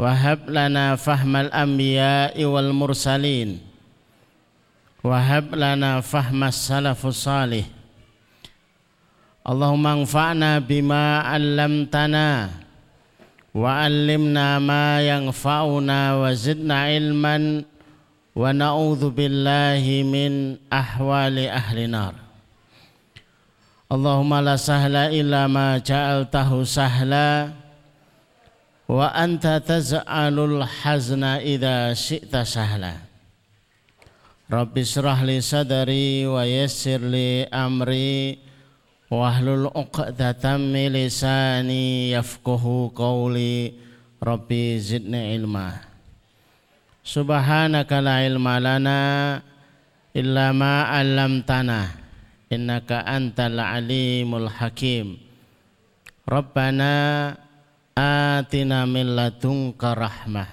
Wahab lana fahmal wal mursalin. Wahab lana fahmas salafus Allahumma anfa'na bima 'allamtana wa 'allimna ma yanfa'una wa zidna ilman wa na'udzu billahi min ahwali ahli Allahumma la sahla illa ma sahla wa anta taz'alul hazna idza syi'ta sahla Rabbi syrah li sadari wa yassir li amri wahlul uqdatam min lisani yafqahu qawli. Rabbi zidni ilma. Subhanaka la ilma lana illa ma 'allamtana. Innaka antal alimul hakim. Rabbana atina min ladunka rahmah.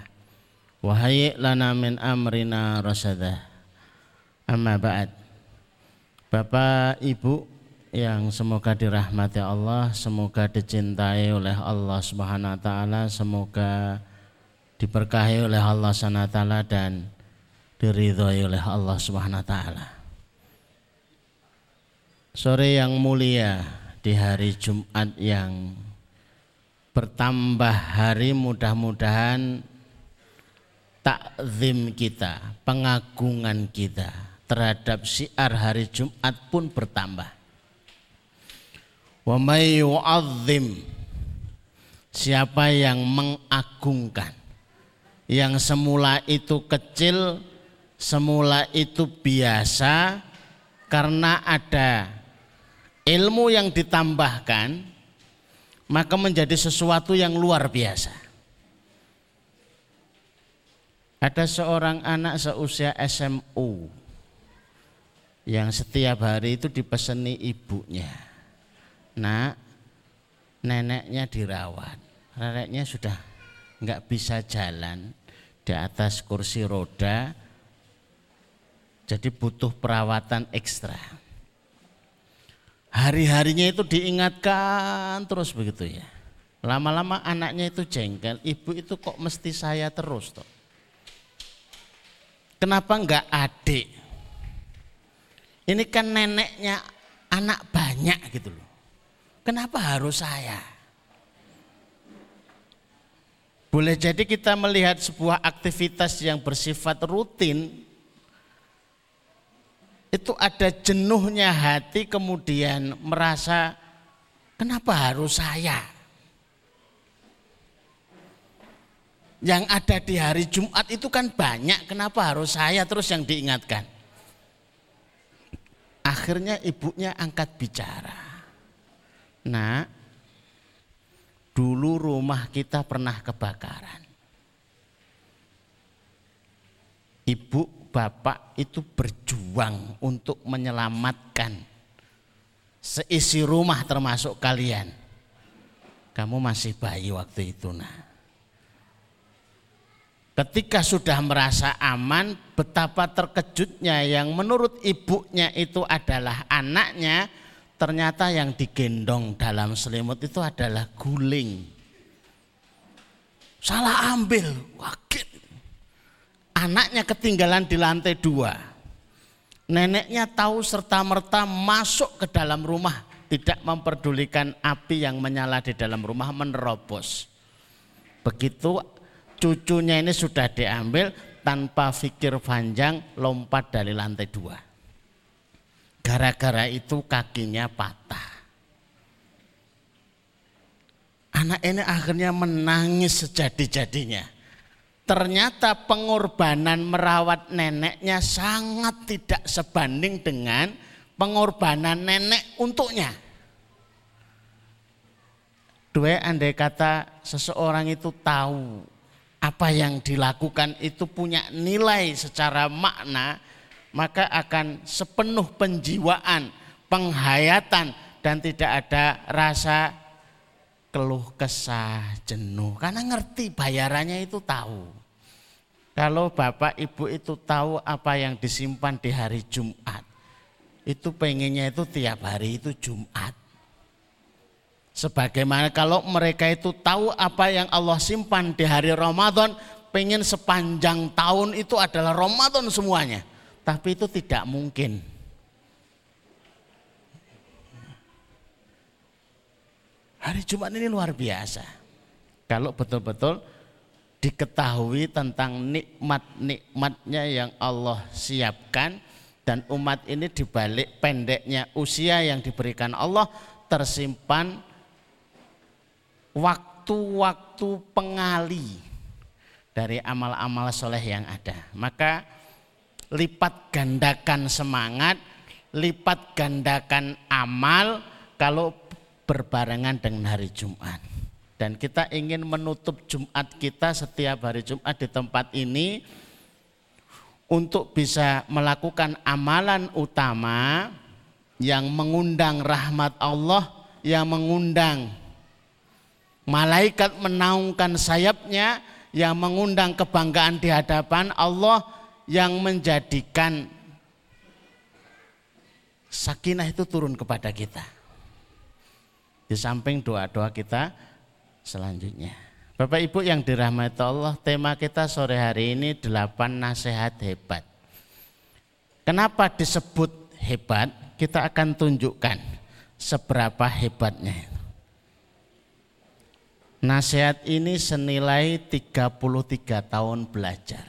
Wa lana min amrina rasada amma ba'd. Bapak Ibu yang semoga dirahmati Allah, semoga dicintai oleh Allah Subhanahu wa taala, semoga diberkahi oleh Allah Subhanahu wa taala dan diridhoi oleh Allah Subhanahu wa taala. Sore yang mulia di hari Jumat yang bertambah hari mudah-mudahan takzim kita, pengagungan kita terhadap syiar hari Jumat pun bertambah. Wa siapa yang mengagungkan yang semula itu kecil, semula itu biasa karena ada ilmu yang ditambahkan maka menjadi sesuatu yang luar biasa. Ada seorang anak seusia SMU yang setiap hari itu dipeseni ibunya. Nak, neneknya dirawat. Neneknya sudah nggak bisa jalan di atas kursi roda, jadi butuh perawatan ekstra hari-harinya itu diingatkan terus begitu ya. Lama-lama anaknya itu jengkel, ibu itu kok mesti saya terus toh. Kenapa enggak adik? Ini kan neneknya anak banyak gitu loh. Kenapa harus saya? Boleh jadi kita melihat sebuah aktivitas yang bersifat rutin itu ada jenuhnya hati kemudian merasa kenapa harus saya? Yang ada di hari Jumat itu kan banyak, kenapa harus saya terus yang diingatkan? Akhirnya ibunya angkat bicara. Nah, dulu rumah kita pernah kebakaran. Ibu bapak itu berjuang untuk menyelamatkan seisi rumah termasuk kalian. Kamu masih bayi waktu itu nah. Ketika sudah merasa aman, betapa terkejutnya yang menurut ibunya itu adalah anaknya, ternyata yang digendong dalam selimut itu adalah guling. Salah ambil, wakil anaknya ketinggalan di lantai dua. Neneknya tahu serta-merta masuk ke dalam rumah, tidak memperdulikan api yang menyala di dalam rumah menerobos. Begitu cucunya ini sudah diambil tanpa pikir panjang lompat dari lantai dua. Gara-gara itu kakinya patah. Anak ini akhirnya menangis sejadi-jadinya. Ternyata pengorbanan merawat neneknya sangat tidak sebanding dengan pengorbanan nenek untuknya. Dua andai kata seseorang itu tahu apa yang dilakukan itu punya nilai secara makna, maka akan sepenuh penjiwaan, penghayatan dan tidak ada rasa keluh kesah, jenuh karena ngerti bayarannya itu tahu. Kalau Bapak Ibu itu tahu apa yang disimpan di hari Jumat, itu pengennya itu tiap hari itu Jumat. Sebagaimana kalau mereka itu tahu apa yang Allah simpan di hari Ramadan, pengen sepanjang tahun itu adalah Ramadan semuanya. Tapi itu tidak mungkin. Hari Jumat ini luar biasa. Kalau betul-betul diketahui tentang nikmat-nikmatnya yang Allah siapkan dan umat ini dibalik pendeknya usia yang diberikan Allah tersimpan waktu-waktu pengali dari amal-amal soleh yang ada. Maka lipat gandakan semangat, lipat gandakan amal kalau berbarengan dengan hari Jumat. Dan kita ingin menutup Jumat kita setiap hari Jumat di tempat ini untuk bisa melakukan amalan utama yang mengundang rahmat Allah, yang mengundang malaikat menaungkan sayapnya, yang mengundang kebanggaan di hadapan Allah, yang menjadikan sakinah itu turun kepada kita. Di samping doa-doa kita selanjutnya. Bapak Ibu yang dirahmati Allah, tema kita sore hari ini delapan nasihat hebat. Kenapa disebut hebat? Kita akan tunjukkan seberapa hebatnya. Nasihat ini senilai 33 tahun belajar.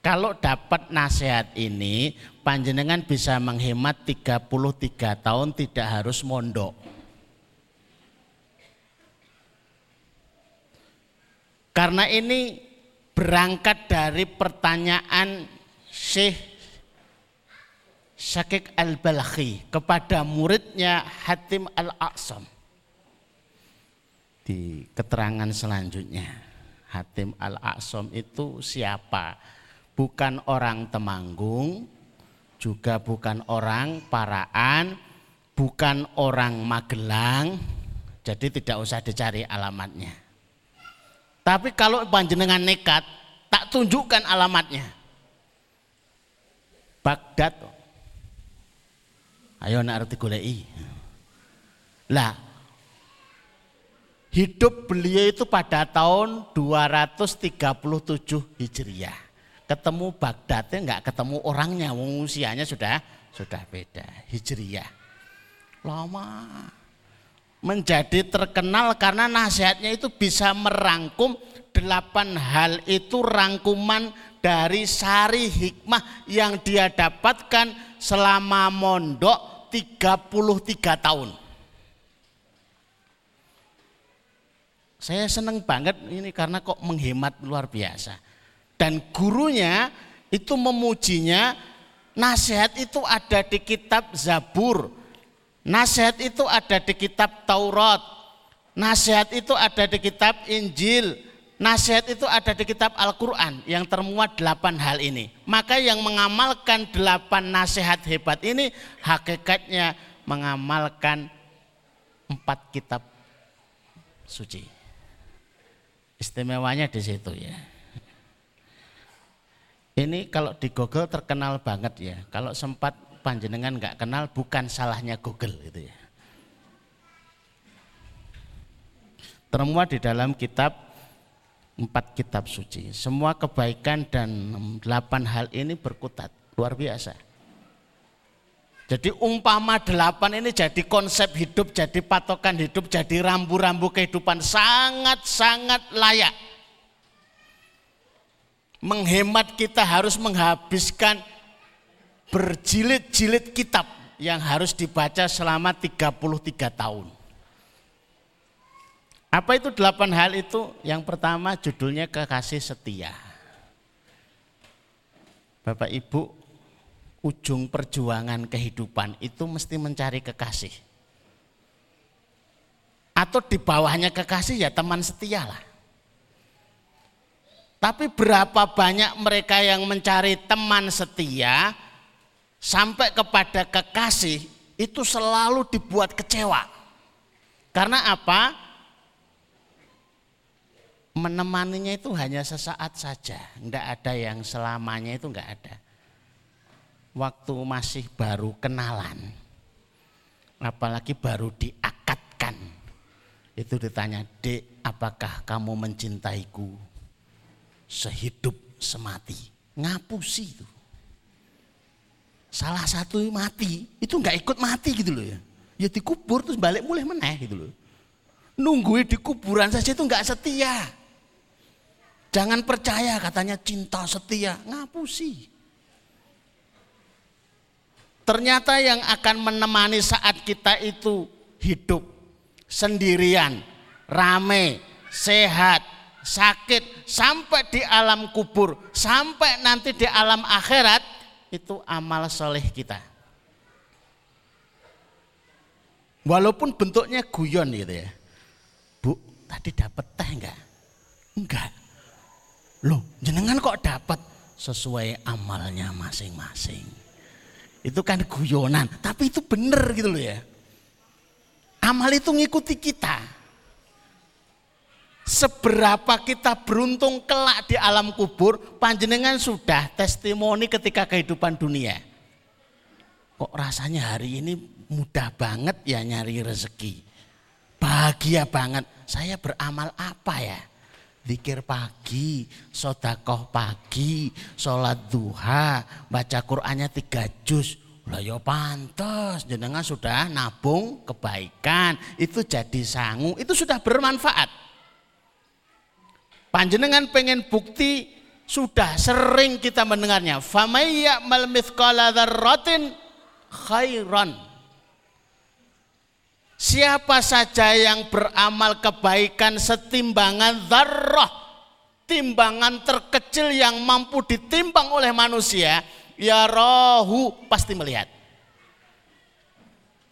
Kalau dapat nasihat ini, panjenengan bisa menghemat 33 tahun tidak harus mondok. Karena ini berangkat dari pertanyaan Syekh Syakik Al-Balakhi kepada muridnya Hatim Al-Aqsam. Di keterangan selanjutnya, Hatim Al-Aqsam itu siapa? Bukan orang Temanggung, juga bukan orang Paraan, bukan orang Magelang, jadi tidak usah dicari alamatnya. Tapi kalau panjenengan nekat, tak tunjukkan alamatnya. Baghdad. Ayo nak arti golei. Lah, hidup beliau itu pada tahun 237 Hijriah. Ketemu Baghdadnya enggak ketemu orangnya, usianya sudah sudah beda. Hijriah. Lama menjadi terkenal karena nasihatnya itu bisa merangkum delapan hal itu rangkuman dari sari hikmah yang dia dapatkan selama mondok 33 tahun. Saya senang banget ini karena kok menghemat luar biasa. Dan gurunya itu memujinya nasihat itu ada di kitab Zabur Nasihat itu ada di kitab Taurat. Nasihat itu ada di kitab Injil. Nasihat itu ada di kitab Al-Quran yang termuat delapan hal ini. Maka yang mengamalkan delapan nasihat hebat ini hakikatnya mengamalkan empat kitab suci. Istimewanya di situ ya. Ini kalau di Google terkenal banget ya. Kalau sempat panjenengan nggak kenal bukan salahnya Google gitu ya. Termuat di dalam kitab empat kitab suci. Semua kebaikan dan delapan hal ini berkutat luar biasa. Jadi umpama delapan ini jadi konsep hidup, jadi patokan hidup, jadi rambu-rambu kehidupan sangat-sangat layak. menghemat kita harus menghabiskan berjilid-jilid kitab yang harus dibaca selama 33 tahun. Apa itu delapan hal itu? Yang pertama judulnya kekasih setia. Bapak Ibu, ujung perjuangan kehidupan itu mesti mencari kekasih. Atau di bawahnya kekasih ya teman setia lah. Tapi berapa banyak mereka yang mencari teman setia sampai kepada kekasih itu selalu dibuat kecewa. Karena apa? menemaninya itu hanya sesaat saja, enggak ada yang selamanya itu enggak ada. Waktu masih baru kenalan, apalagi baru diakatkan, itu ditanya, dek apakah kamu mencintaiku sehidup semati? Ngapusi itu. Salah satu mati, itu enggak ikut mati gitu loh ya. Ya dikubur terus balik mulai meneh gitu loh. Nungguin di kuburan saja itu enggak setia. Jangan percaya katanya cinta setia, ngapusi. Ternyata yang akan menemani saat kita itu hidup sendirian, rame, sehat, sakit, sampai di alam kubur, sampai nanti di alam akhirat, itu amal soleh kita. Walaupun bentuknya guyon gitu ya. Bu, tadi dapat teh enggak? Enggak. Loh, jenengan kok dapat sesuai amalnya masing-masing. Itu kan guyonan, tapi itu benar gitu loh ya. Amal itu ngikuti kita. Seberapa kita beruntung kelak di alam kubur, panjenengan sudah testimoni ketika kehidupan dunia. Kok rasanya hari ini mudah banget ya nyari rezeki. Bahagia banget. Saya beramal apa ya? Zikir pagi, sodakoh pagi, sholat duha, baca Qur'annya tiga juz. Lah ya pantas, jenengan sudah nabung kebaikan, itu jadi sangu, itu sudah bermanfaat. Panjenengan pengen bukti sudah sering kita mendengarnya. Famayya mal mithqala dzarratin khairan Siapa saja yang beramal kebaikan setimbangan zarrah, timbangan terkecil yang mampu ditimbang oleh manusia, ya rohu pasti melihat.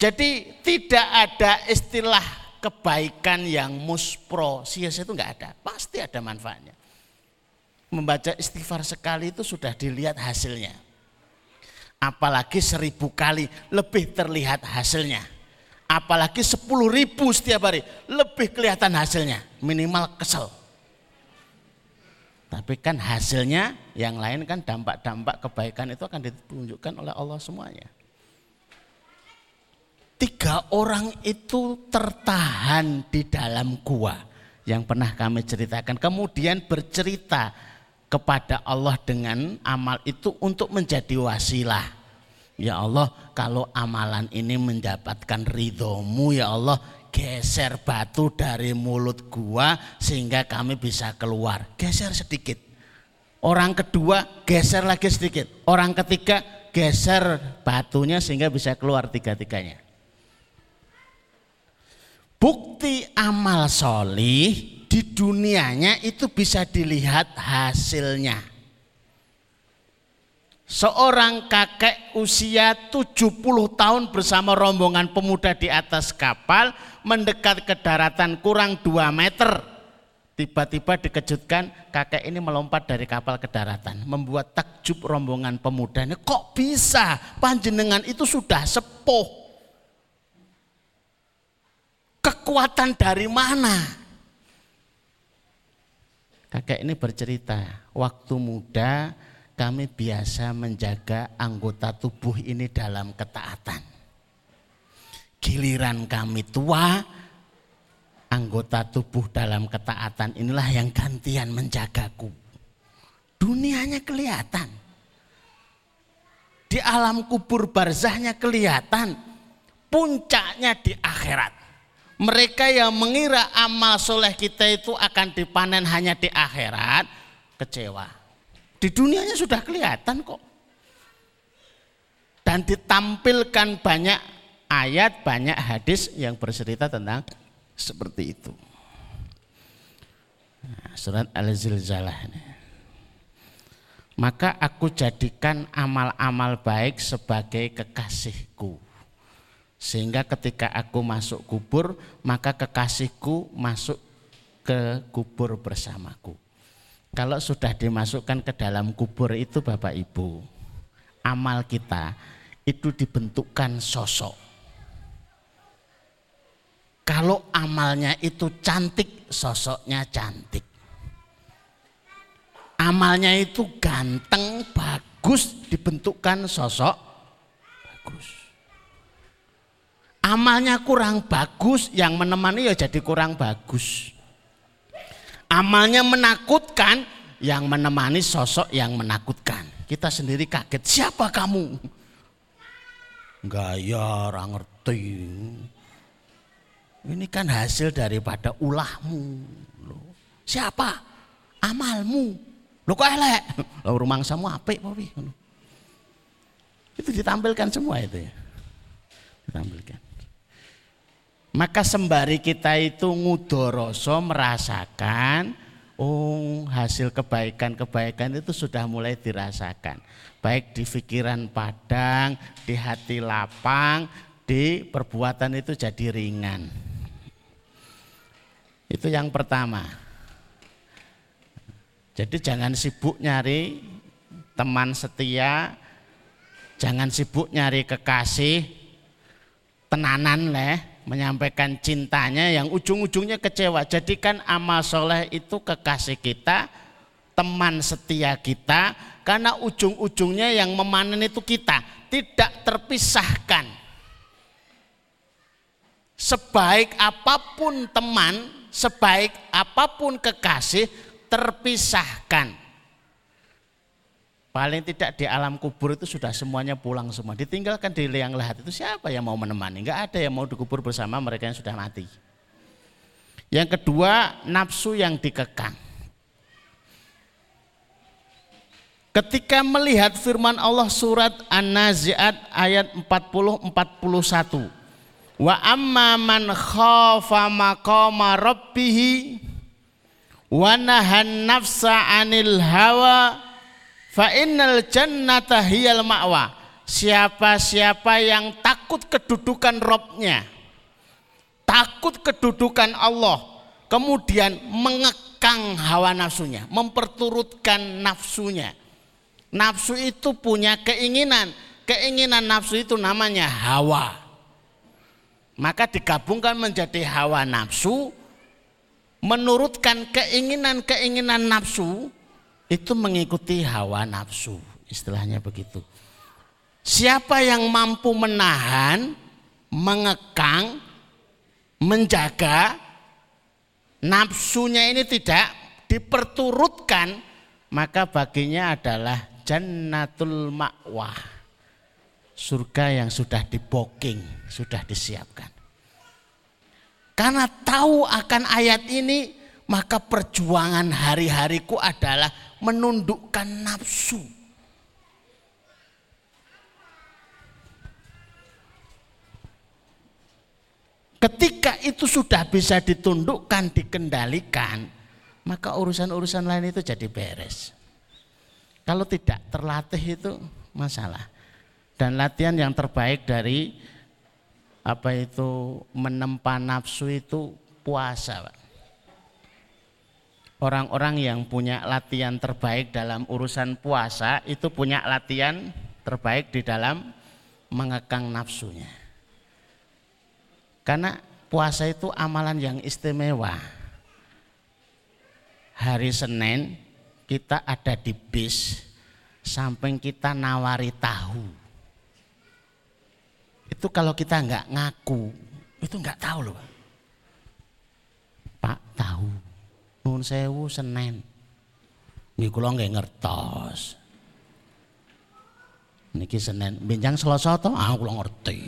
Jadi tidak ada istilah kebaikan yang muspro, sia-sia itu enggak ada, pasti ada manfaatnya. Membaca istighfar sekali itu sudah dilihat hasilnya. Apalagi seribu kali lebih terlihat hasilnya apalagi 10 ribu setiap hari, lebih kelihatan hasilnya, minimal kesel. Tapi kan hasilnya yang lain kan dampak-dampak kebaikan itu akan ditunjukkan oleh Allah semuanya. Tiga orang itu tertahan di dalam gua yang pernah kami ceritakan. Kemudian bercerita kepada Allah dengan amal itu untuk menjadi wasilah Ya Allah, kalau amalan ini mendapatkan ridhomu ya Allah, geser batu dari mulut gua sehingga kami bisa keluar. Geser sedikit. Orang kedua geser lagi sedikit. Orang ketiga geser batunya sehingga bisa keluar tiga-tiganya. Bukti amal solih di dunianya itu bisa dilihat hasilnya. Seorang kakek usia 70 tahun bersama rombongan pemuda di atas kapal mendekat ke daratan kurang 2 meter. Tiba-tiba dikejutkan kakek ini melompat dari kapal ke daratan. Membuat takjub rombongan pemuda ini. Kok bisa panjenengan itu sudah sepuh. Kekuatan dari mana? Kakek ini bercerita, waktu muda kami biasa menjaga anggota tubuh ini dalam ketaatan. Giliran kami tua, anggota tubuh dalam ketaatan inilah yang gantian menjagaku. Dunianya kelihatan. Di alam kubur barzahnya kelihatan. Puncaknya di akhirat. Mereka yang mengira amal soleh kita itu akan dipanen hanya di akhirat, kecewa Di dunianya sudah kelihatan kok. Dan ditampilkan banyak ayat, banyak hadis yang bercerita tentang seperti itu. Nah, surat Al-Zilzalah. Maka aku jadikan amal-amal baik sebagai kekasihku. Sehingga ketika aku masuk kubur, maka kekasihku masuk ke kubur bersamaku. Kalau sudah dimasukkan ke dalam kubur itu Bapak Ibu, amal kita itu dibentukkan sosok. Kalau amalnya itu cantik, sosoknya cantik. Amalnya itu ganteng, bagus, dibentukkan sosok bagus. Amalnya kurang bagus, yang menemani ya jadi kurang bagus. Amalnya menakutkan, yang menemani sosok yang menakutkan. Kita sendiri kaget, siapa kamu? Gaya orang ngerti. Ini kan hasil daripada ulahmu. Siapa? Amalmu. Lo kok elek? Lo rumah samu apik apa Itu ditampilkan semua itu ya. Ditampilkan. Maka sembari kita itu ngudoroso merasakan oh hasil kebaikan-kebaikan itu sudah mulai dirasakan. Baik di pikiran padang, di hati lapang, di perbuatan itu jadi ringan. Itu yang pertama. Jadi jangan sibuk nyari teman setia, jangan sibuk nyari kekasih, tenanan leh, menyampaikan cintanya yang ujung-ujungnya kecewa. Jadikan amal soleh itu kekasih kita, teman setia kita, karena ujung-ujungnya yang memanen itu kita, tidak terpisahkan. Sebaik apa pun teman, sebaik apa pun kekasih terpisahkan. Paling tidak di alam kubur itu sudah semuanya pulang semua. Ditinggalkan di liang lahat itu siapa yang mau menemani? Enggak ada yang mau dikubur bersama mereka yang sudah mati. Yang kedua, nafsu yang dikekang. Ketika melihat firman Allah surat An-Nazi'at ayat 40 41. Wa amma man khafa maqama rabbih wa nahan nafsa 'anil hawa fa innal jannata hiyal ma'wa. Siapa-siapa yang takut kedudukan Robnya, takut kedudukan Allah, kemudian mengekang hawa nafsunya, memperturutkan nafsunya. Nafsu itu punya keinginan, keinginan nafsu itu namanya hawa maka digabungkan menjadi hawa nafsu menurutkan keinginan-keinginan nafsu itu mengikuti hawa nafsu istilahnya begitu siapa yang mampu menahan mengekang menjaga nafsunya ini tidak diperturutkan maka baginya adalah jannatul ma'wah surga yang sudah diboking, sudah disiapkan. Karena tahu akan ayat ini, maka perjuangan hari-hariku adalah menundukkan nafsu. Ketika itu sudah bisa ditundukkan, dikendalikan, maka urusan-urusan lain itu jadi beres. Kalau tidak terlatih itu masalah dan latihan yang terbaik dari apa itu menempa nafsu itu puasa Pak. Orang-orang yang punya latihan terbaik dalam urusan puasa itu punya latihan terbaik di dalam mengekang nafsunya. Karena puasa itu amalan yang istimewa. Hari Senin kita ada di bis, samping kita nawari tahu itu kalau kita nggak ngaku, itu nggak tahu loh. Pak tahu, nun sewu senen. Niki kula nggak ngertos. Niki senen, bincang selasa to, ah kula ngerti.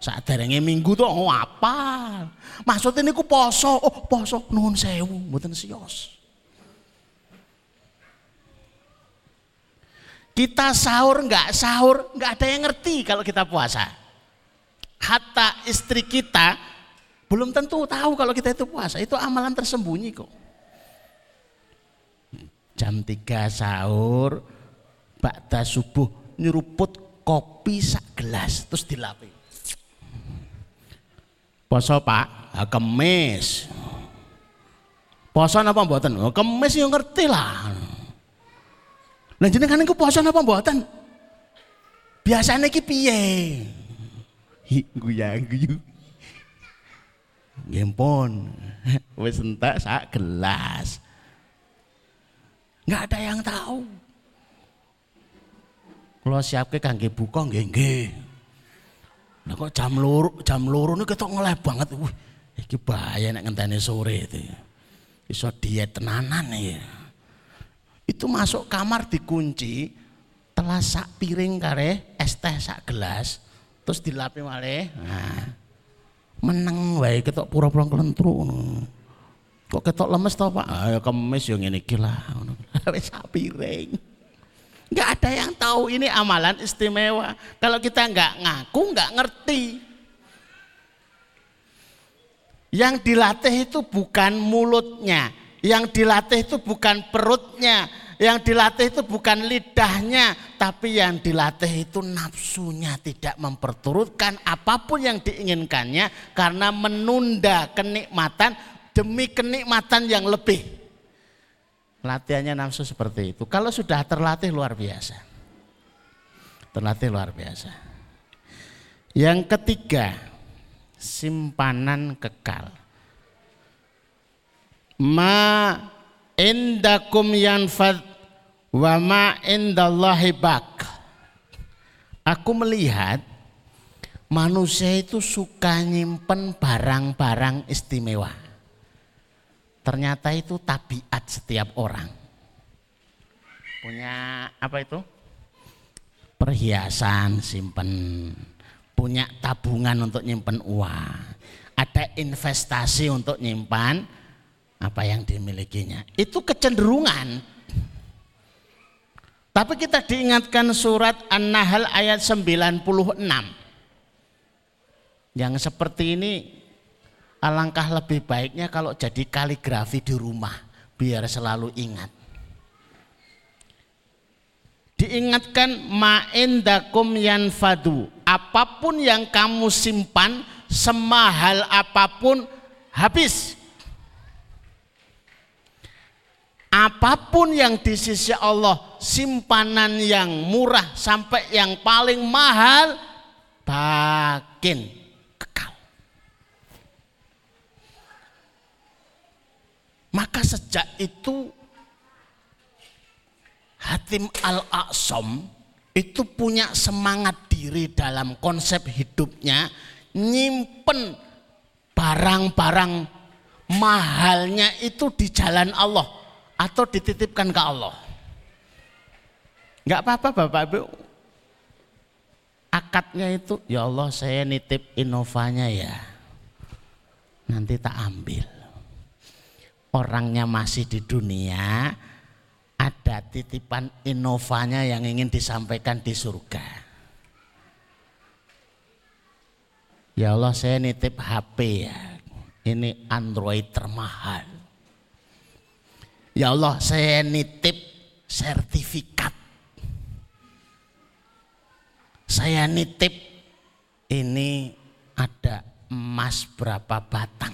Saat derenge minggu tuh oh apa? Maksudnya niku poso, oh poso nun sewu, mboten sios. Kita sahur nggak sahur, nggak ada yang ngerti kalau kita puasa. Hatta istri kita belum tentu tahu kalau kita itu puasa. Itu amalan tersembunyi kok. Jam 3 sahur, bakda subuh nyeruput kopi sak gelas terus dilapi. Poso Pak, ha, kemis. Poso apa mboten? Oh, kemis yo ngerti lah. Lah jenengan niku poso apa mboten? Biasane iki piye? Guyang guyu. Nggih wis entek sak gelas. Enggak ada yang tahu. Kalau siapke kangge buka nggih nggih. Lah kok jam loro, jam loro ini ketok ngeleh banget. Wih, iki bahaya nek ngenteni sore itu. Iso diet tenanan ya. Itu masuk kamar dikunci, telah sak piring kare, es teh sak gelas, terus dilapi malih. Nah, meneng wae ketok pura-pura kelentru Kok ketok lemes to, Pak? Ayo kemis yo ngene iki lah ngono. Wis sak piring. Enggak ada yang tahu ini amalan istimewa. Kalau kita enggak ngaku, enggak ngerti. Yang dilatih itu bukan mulutnya, yang dilatih itu bukan perutnya, yang dilatih itu bukan lidahnya, tapi yang dilatih itu nafsunya tidak memperturutkan apa pun yang diinginkannya karena menunda kenikmatan demi kenikmatan yang lebih. Latihannya nafsu seperti itu. Kalau sudah terlatih luar biasa. Terlatih luar biasa. Yang ketiga, simpanan kekal. Ma indakum yanfad wa ma indallahi bak. Aku melihat manusia itu suka nyimpen barang-barang istimewa. Ternyata itu tabiat setiap orang. Punya apa itu? Perhiasan simpen. Punya tabungan untuk nyimpen uang. Ada investasi untuk nyimpan apa yang dimilikinya. Itu kecenderungan. Tapi kita diingatkan surat An-Nahl ayat 96. Yang seperti ini Alangkah lebih baiknya kalau jadi kaligrafi di rumah biar selalu ingat. Diingatkan ma'indakum yanfadu. Apa pun yang kamu simpan semahal apa pun habis. Apa pun yang di sisi Allah simpanan yang murah sampai yang paling mahal bakin Maka sejak itu Hatim Al-Aqsam itu punya semangat diri dalam konsep hidupnya nyimpen barang-barang mahalnya itu di jalan Allah atau dititipkan ke Allah. Enggak apa-apa Bapak Ibu. Akadnya itu ya Allah saya nitip inovanya ya. Nanti tak ambil orangnya masih di dunia, ada titipan inovanya yang ingin disampaikan di surga. Ya Allah saya nitip HP ya, ini Android termahal. Ya Allah saya nitip sertifikat. Saya nitip ini ada emas berapa batang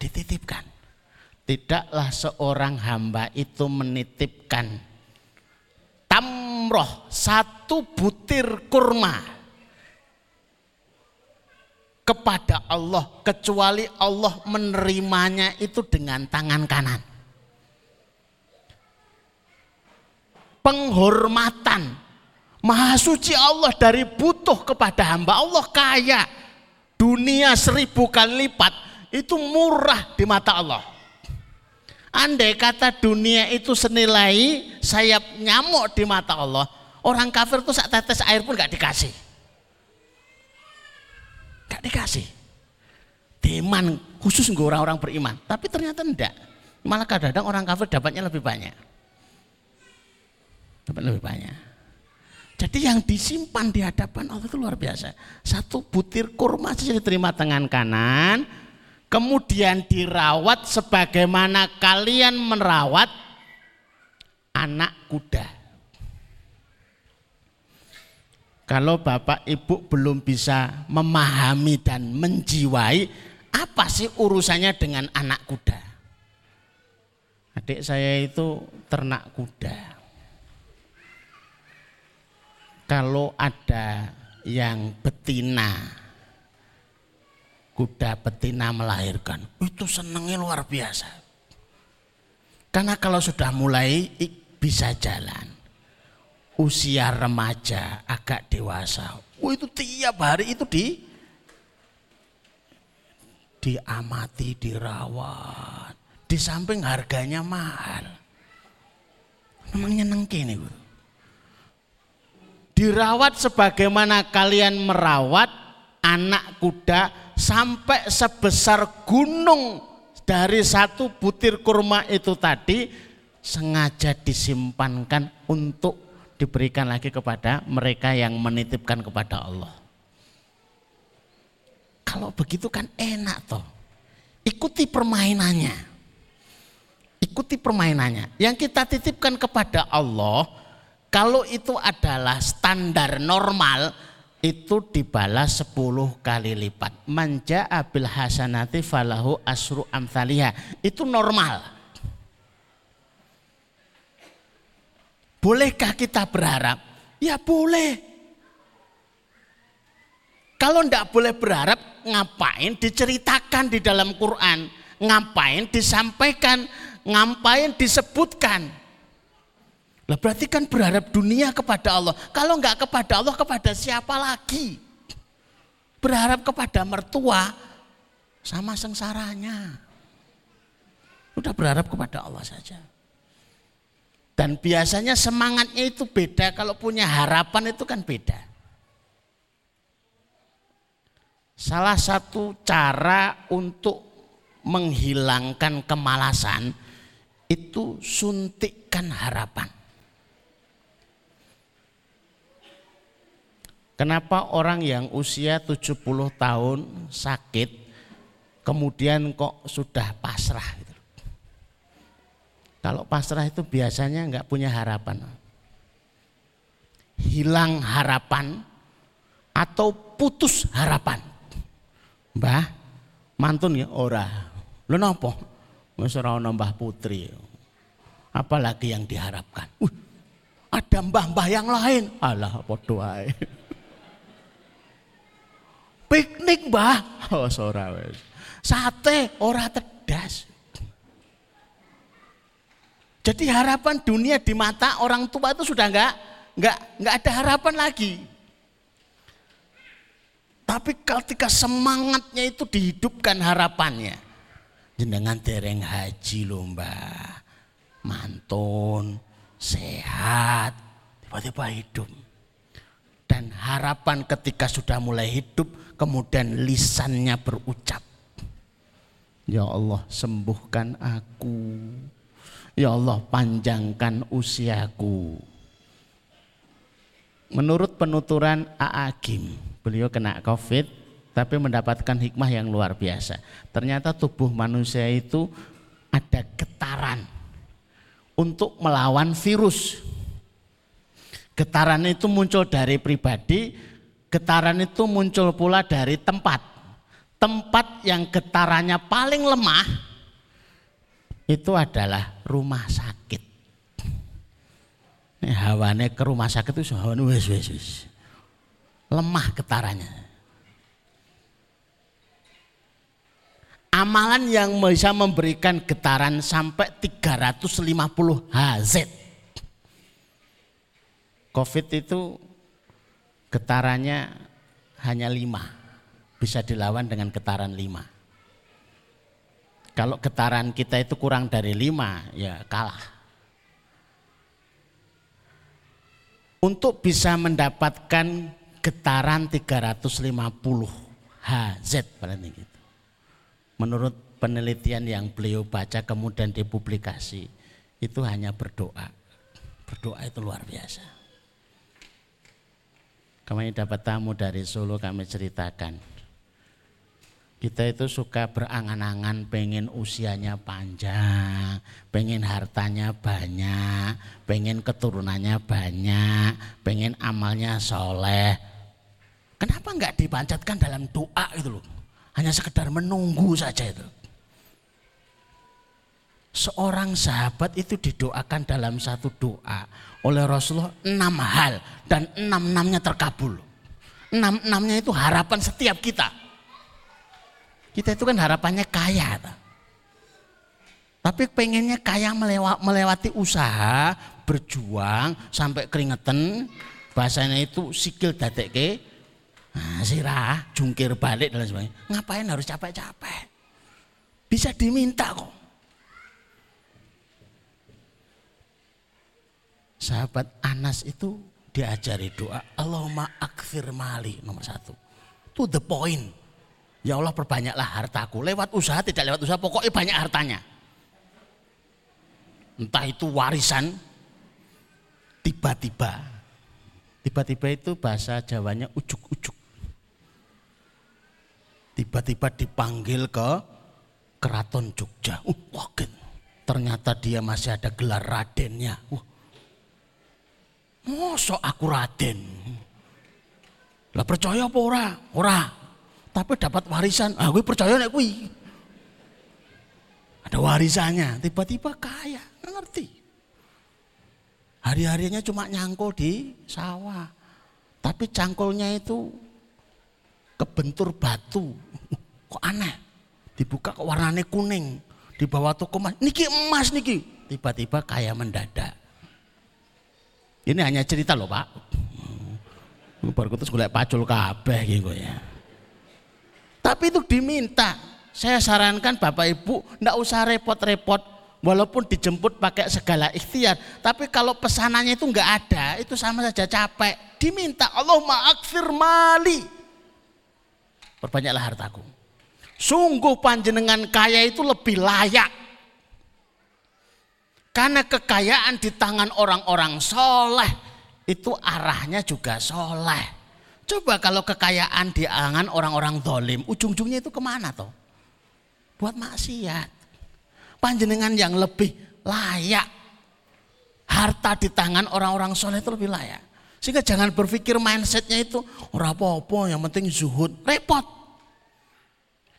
dititipkan. Tidaklah seorang hamba itu menitipkan tamroh satu butir kurma kepada Allah kecuali Allah menerimanya itu dengan tangan kanan. Penghormatan Maha suci Allah dari butuh kepada hamba Allah kaya dunia seribu kali lipat itu murah di mata Allah. Andai kata dunia itu senilai sayap nyamuk di mata Allah, orang kafir itu saat tetes air pun gak dikasih. Gak dikasih. Deman khusus nggak orang-orang beriman. Tapi ternyata enggak. Malah kadang-kadang orang kafir dapatnya lebih banyak. Dapat lebih banyak. Jadi yang disimpan di hadapan Allah itu luar biasa. Satu butir kurma saja diterima tangan kanan, kemudian dirawat sebagaimana kalian merawat anak kuda. Kalau bapak ibu belum bisa memahami dan menjiwai apa sih urusannya dengan anak kuda? Adik saya itu ternak kuda kalau ada yang betina, kuda betina melahirkan, itu senangnya luar biasa. Karena kalau sudah mulai bisa jalan, usia remaja, agak dewasa, oh itu tiap hari itu di diamati, dirawat. Di samping harganya mahal. Memang nyenengke nih, dirawat sebagaimana kalian merawat anak kuda sampai sebesar gunung dari satu butir kurma itu tadi sengaja disimpankan untuk diberikan lagi kepada mereka yang menitipkan kepada Allah. Kalau begitu kan enak toh. Ikuti permainannya. Ikuti permainannya. Yang kita titipkan kepada Allah, kalau itu adalah standar normal, itu dibalas 10 kali lipat. Manja abil hasanati falahu asru amthaliha. Itu normal. Bolehkah kita berharap? Ya boleh. Kalau tidak boleh berharap, ngapain diceritakan di dalam Quran? Ngapain disampaikan? Ngapain disebutkan? Lah berarti kan berharap dunia kepada Allah. Kalau enggak kepada Allah, kepada siapa lagi? Berharap kepada mertua sama sengsaranya. Udah berharap kepada Allah saja. Dan biasanya semangatnya itu beda, kalau punya harapan itu kan beda. Salah satu cara untuk menghilangkan kemalasan itu suntikkan harapan. Kenapa orang yang usia 70 tahun sakit kemudian kok sudah pasrah gitu. Kalau pasrah itu biasanya nggak punya harapan. Hilang harapan atau putus harapan. Mbah, mantun ya ora. Lo nopo? Wis ora mbah putri. Apalagi yang diharapkan. Uh, ada mbah-mbah yang lain. Alah padha Piknik mbah. Oh ora wis. Sate ora tedas. Jadi harapan dunia di mata orang tua itu sudah enggak enggak enggak ada harapan lagi. Tapi ketika semangatnya itu dihidupkan harapannya. Jenengan dereng haji loh mbak. Mantun, sehat, tiba-tiba hidup. Dan harapan ketika sudah mulai hidup kemudian lisannya berucap. Ya Allah sembuhkan aku. Ya Allah panjangkan usiaku. Menurut penuturan Aagim, beliau kena COVID tapi mendapatkan hikmah yang luar biasa. Ternyata tubuh manusia itu ada getaran untuk melawan virus. Getaran itu muncul dari pribadi, Getaran itu muncul pula dari tempat. Tempat yang getarannya paling lemah itu adalah rumah sakit. Ini hawane ke rumah sakit itu hawane wes wes wes. Lemah getarannya. Amalan yang bisa memberikan getaran sampai 350 Hz. Covid itu getarannya hanya lima, bisa dilawan dengan getaran lima. Kalau getaran kita itu kurang dari lima, ya kalah. Untuk bisa mendapatkan getaran 350 Hz gitu. Menurut penelitian yang beliau baca kemudian dipublikasi, itu hanya berdoa. Berdoa itu luar biasa. Kami dapat tamu dari Solo kami ceritakan. Kita itu suka berangan-angan pengen usianya panjang, pengen hartanya banyak, pengen keturunannya banyak, pengen amalnya soleh. Kenapa enggak dipanjatkan dalam doa itu loh? Hanya sekedar menunggu saja itu. Seorang sahabat itu didoakan dalam satu doa oleh Rasulullah enam hal dan enam-enamnya terkabul. Enam-enamnya itu harapan setiap kita kita itu kan harapannya kaya. Tapi pengennya kaya melewati usaha, berjuang sampai keringetan. Bahasanya itu sikil ke, nah, sirah, jungkir balik dan sebagainya. Ngapain harus capek-capek? Bisa diminta kok. Sahabat Anas itu diajari doa Allahumma akfir mali nomor satu. To the point. Ya Allah perbanyaklah hartaku. Lewat usaha tidak lewat usaha pokoknya banyak hartanya. Entah itu warisan tiba-tiba. Tiba-tiba itu bahasa Jawanya ujuk-ujuk. Tiba-tiba dipanggil ke keraton Jogja. Uh, wagen. Ternyata dia masih ada gelar radennya. Uh. Mosok aku raden. Lah percaya apa ora? Ora tapi dapat warisan. Ah, gue percaya nek gue. Ada warisannya, tiba-tiba kaya, ngerti. Hari-harinya cuma nyangkul di sawah. Tapi cangkulnya itu kebentur batu. Kok aneh? Dibuka kok warnanya kuning. Di bawah toko emas. Niki emas niki. Tiba-tiba kaya mendadak. Ini hanya cerita loh pak. Baru terus gue pacul kabeh gitu ya. Tapi itu diminta. Saya sarankan Bapak Ibu tidak usah repot-repot walaupun dijemput pakai segala ikhtiar. Tapi kalau pesanannya itu enggak ada, itu sama saja capek. Diminta Allah ma'akfir mali. Perbanyaklah hartaku. Sungguh panjenengan kaya itu lebih layak. Karena kekayaan di tangan orang-orang soleh itu arahnya juga soleh. Coba kalau kekayaan di angan orang-orang dolim, ujung-ujungnya itu ke mana toh? Buat maksiat. Panjenengan yang lebih layak. Harta di tangan orang-orang soleh itu lebih layak. Sehingga jangan berpikir mindsetnya itu, orang apa-apa yang penting zuhud. Repot.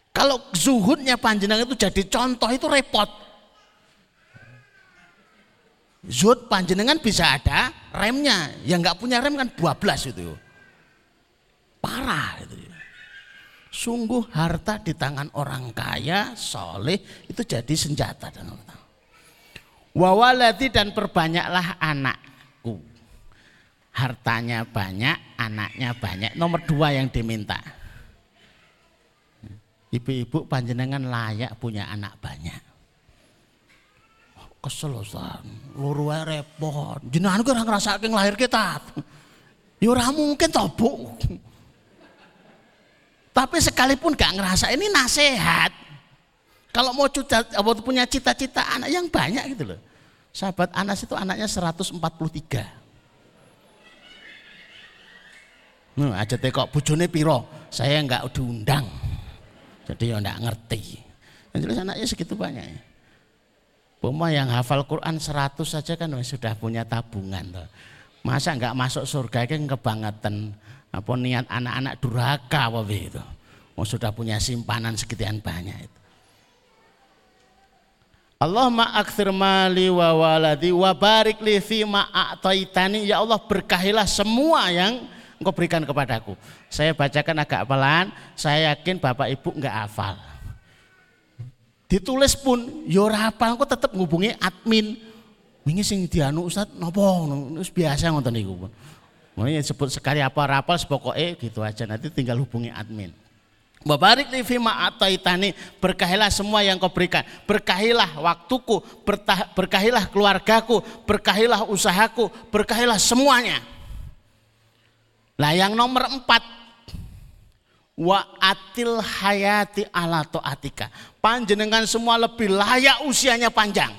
Kalau zuhudnya panjenengan itu jadi contoh itu repot. Zuhud panjenengan bisa ada remnya. Yang nggak punya rem kan 12 itu. Parah itu. Sungguh harta di tangan orang kaya, soleh itu jadi senjata dan Wawalati dan perbanyaklah anakku. Hartanya banyak, anaknya banyak. Nomor dua yang diminta. Ibu-ibu panjenengan layak punya anak banyak. Kesel Ustaz, luru repot. Jenengan ora ngrasake lahir kita. Ya ora mungkin toh, Bu. Tapi sekalipun gak ngerasa ini nasihat. Kalau mau cita, punya cita-cita anak yang banyak gitu loh. Sahabat Anas itu anaknya 143. Nah, aja kok bujone piro, saya enggak diundang. Jadi ya enggak ngerti. Yang jelas anaknya segitu banyak. Ya. Puma yang hafal Quran 100 saja kan sudah punya tabungan. Loh. Masa enggak masuk surga kan kebangetan apa niat anak-anak durhaka apa itu. Oh, sudah punya simpanan sekian banyak itu. Allahumma akthir mali wa waladi wa barik li fi ma a'taitani ya Allah berkahilah semua yang engkau berikan kepadaku. Saya bacakan agak pelan, saya yakin Bapak Ibu enggak hafal. Ditulis pun yo ya hafal engko tetep ngubungi admin. Wingi sing dianu Ustaz napa wis biasa ngoten niku. Makanya sebut sekali apa rapal sepokoknya gitu aja nanti tinggal hubungi admin. Babarik li fima ataitani berkahilah semua yang kau berikan. Berkahilah waktuku, berkahilah keluargaku, berkahilah usahaku, berkahilah semuanya. Lah yang nomor empat, wa atil hayati ala to'atika. Panjenengan semua lebih layak usianya panjang.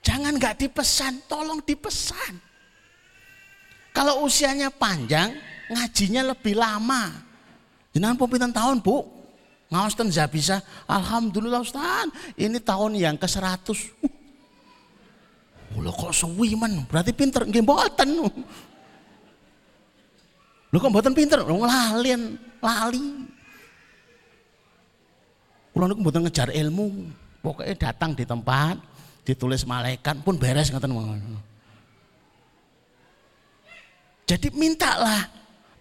Jangan nggak dipesan, tolong dipesan. Kalau usianya panjang, ngajinya lebih lama. Jangan pemimpinan tahun, Bu. Ngawas ten bisa. Alhamdulillah Ustaz, ini tahun yang ke-100. Uh, kok suwi man, berarti pinter nggih mboten. Lho kok mboten pinter? Lho lalian, lali. Kula niku mboten ngejar ilmu. Pokoknya datang di tempat, ditulis malaikat pun beres ngoten Jadi mintalah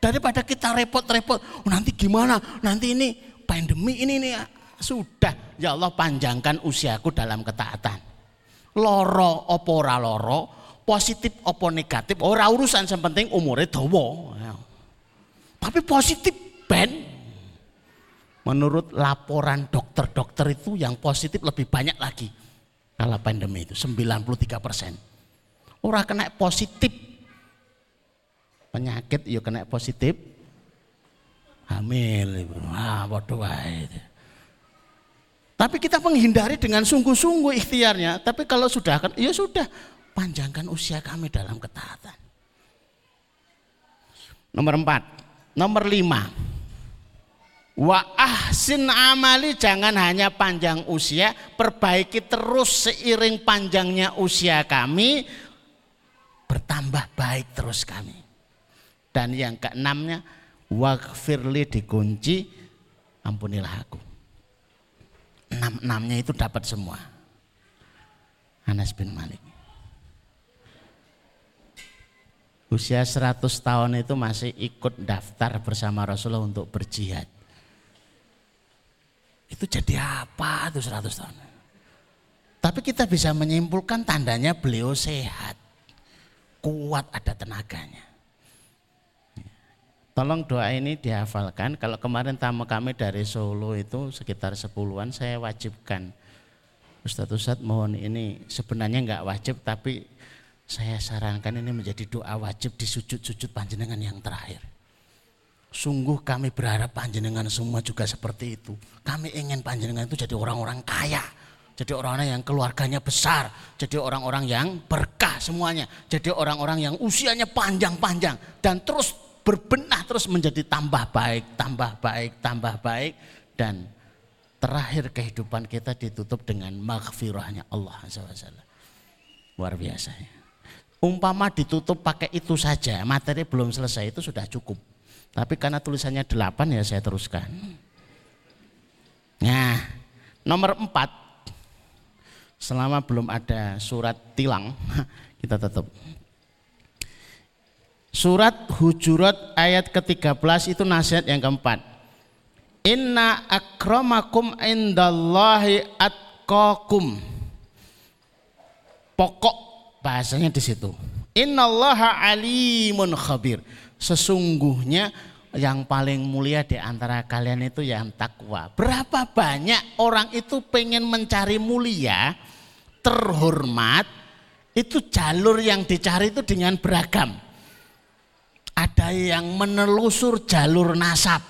daripada kita repot-repot. Oh, nanti gimana? Nanti ini pandemi ini nih sudah ya Allah panjangkan usiaku dalam ketaatan. Loro opo ora loro, positif opo negatif, ora urusan yang penting umurnya dawa. Tapi positif ben. Menurut laporan dokter-dokter itu yang positif lebih banyak lagi kalau pandemi itu 93 persen. Orang kena positif. Penyakit yuk ya kena positif. Hamil ah bodoh tapi kita menghindari dengan sungguh-sungguh ikhtiarnya. Tapi kalau sudah kan ya sudah. Panjangkan usia kami dalam ketaatan. Nomor empat nomor lima wa ahsin amali jangan hanya panjang usia perbaiki terus seiring panjangnya usia kami bertambah baik terus kami dan yang keenamnya wakfirli dikunci ampunilah aku. Enam-enamnya itu dapat semua. Anas bin Malik. Usia 100 tahun itu masih ikut daftar bersama Rasulullah untuk berjihad. Itu jadi apa itu 100 tahun? Tapi kita bisa menyimpulkan tandanya beliau sehat. Kuat ada tenaganya. Tolong doa ini dihafalkan. Kalau kemarin tamu kami dari Solo itu sekitar sepuluhan saya wajibkan. Ustadz Ustadz mohon ini sebenarnya nggak wajib tapi saya sarankan ini menjadi doa wajib di sujud-sujud panjenengan yang terakhir. Sungguh kami berharap panjenengan semua juga seperti itu. Kami ingin panjenengan itu jadi orang-orang kaya. Jadi orang-orang yang keluarganya besar. Jadi orang-orang yang berkah semuanya. Jadi orang-orang yang usianya panjang-panjang. Dan terus berbenah terus menjadi tambah baik, tambah baik, tambah baik dan terakhir kehidupan kita ditutup dengan maghfirahnya Allah SWT. Luar biasa ya. Umpama ditutup pakai itu saja, materi belum selesai itu sudah cukup. Tapi karena tulisannya delapan ya saya teruskan. Nah, nomor empat, selama belum ada surat tilang, kita tetap Surat Hujurat ayat ke-13 itu nasihat yang keempat. Inna akramakum indallahi atqakum. Pokok bahasanya di situ. Innallaha alimun khabir. Sesungguhnya yang paling mulia di antara kalian itu yang takwa. Berapa banyak orang itu pengen mencari mulia, terhormat, itu jalur yang dicari itu dengan beragam ada yang menelusur jalur nasab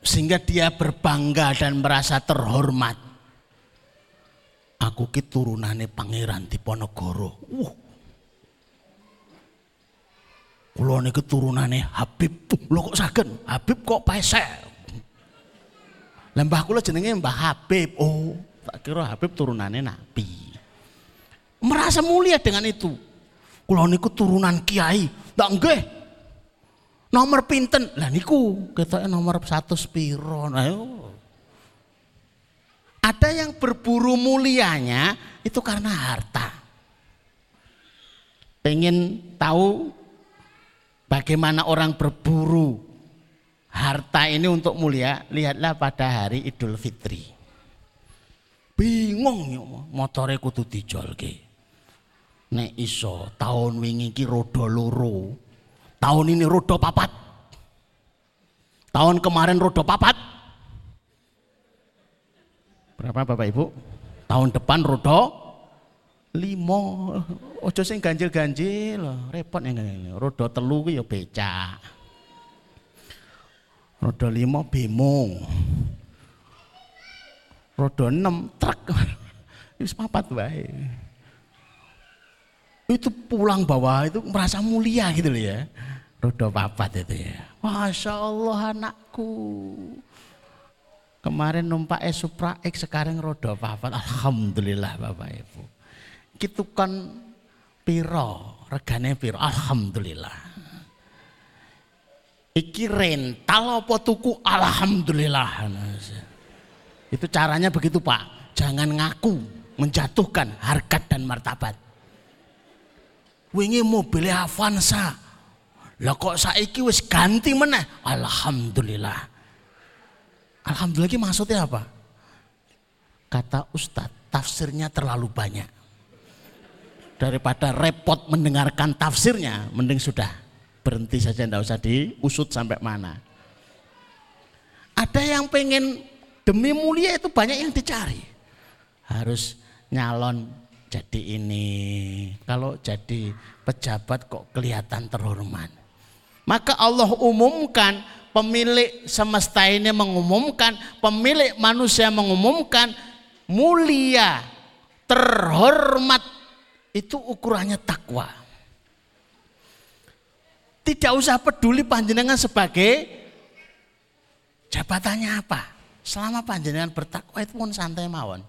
sehingga dia berbangga dan merasa terhormat aku ki turunane pangeran Diponegoro. Uh kula niki turunane Habib. Lho kok saged Habib kok pesek? Lembah kula jenenge Mbah Habib. Oh tak kira Habib turunane Nabi. Merasa mulia dengan itu. Kula niku turunan kiai. Ndak nggih. Nomor pinten? Lah niku ketoke nomor satu spiro. Nah, ada yang berburu mulianya itu karena harta. Pengen tahu bagaimana orang berburu harta ini untuk mulia, lihatlah pada hari Idul Fitri. Bingung motore kudu dijolke. Nek iso tahun wingi ki roda loro. Tahun ini roda papat. Tahun kemarin roda papat berapa bapak ibu tahun depan roda limo ojo sing ganjil-ganjil repot ya roda telu ya becak roda limo bemo roda enam truk Wis papat wae. Itu pulang bawah itu merasa mulia gitu loh ya. Roda papat itu ya. Masya Allah anakku. Kemarin numpak e Supra X sekarang roda papat. Alhamdulillah Bapak Ibu. Gitu kan piro, regane piro. Alhamdulillah. Iki rental apa tuku? Alhamdulillah. Itu caranya begitu Pak. Jangan ngaku menjatuhkan harkat dan martabat. Wingi mobil Avanza. Lah kok saiki wis ganti meneh? Alhamdulillah. Alhamdulillah ini maksudnya apa? Kata Ustadz, tafsirnya terlalu banyak. Daripada repot mendengarkan tafsirnya, mending sudah berhenti saja, tidak usah diusut sampai mana. Ada yang pengen demi mulia itu banyak yang dicari. Harus nyalon jadi ini. Kalau jadi pejabat kok kelihatan terhormat. Maka Allah umumkan, pemilik semesta ini mengumumkan, pemilik manusia mengumumkan, mulia, terhormat, itu ukurannya takwa. Tidak usah peduli panjenengan sebagai jabatannya apa. Selama panjenengan bertakwa itu pun santai mawon.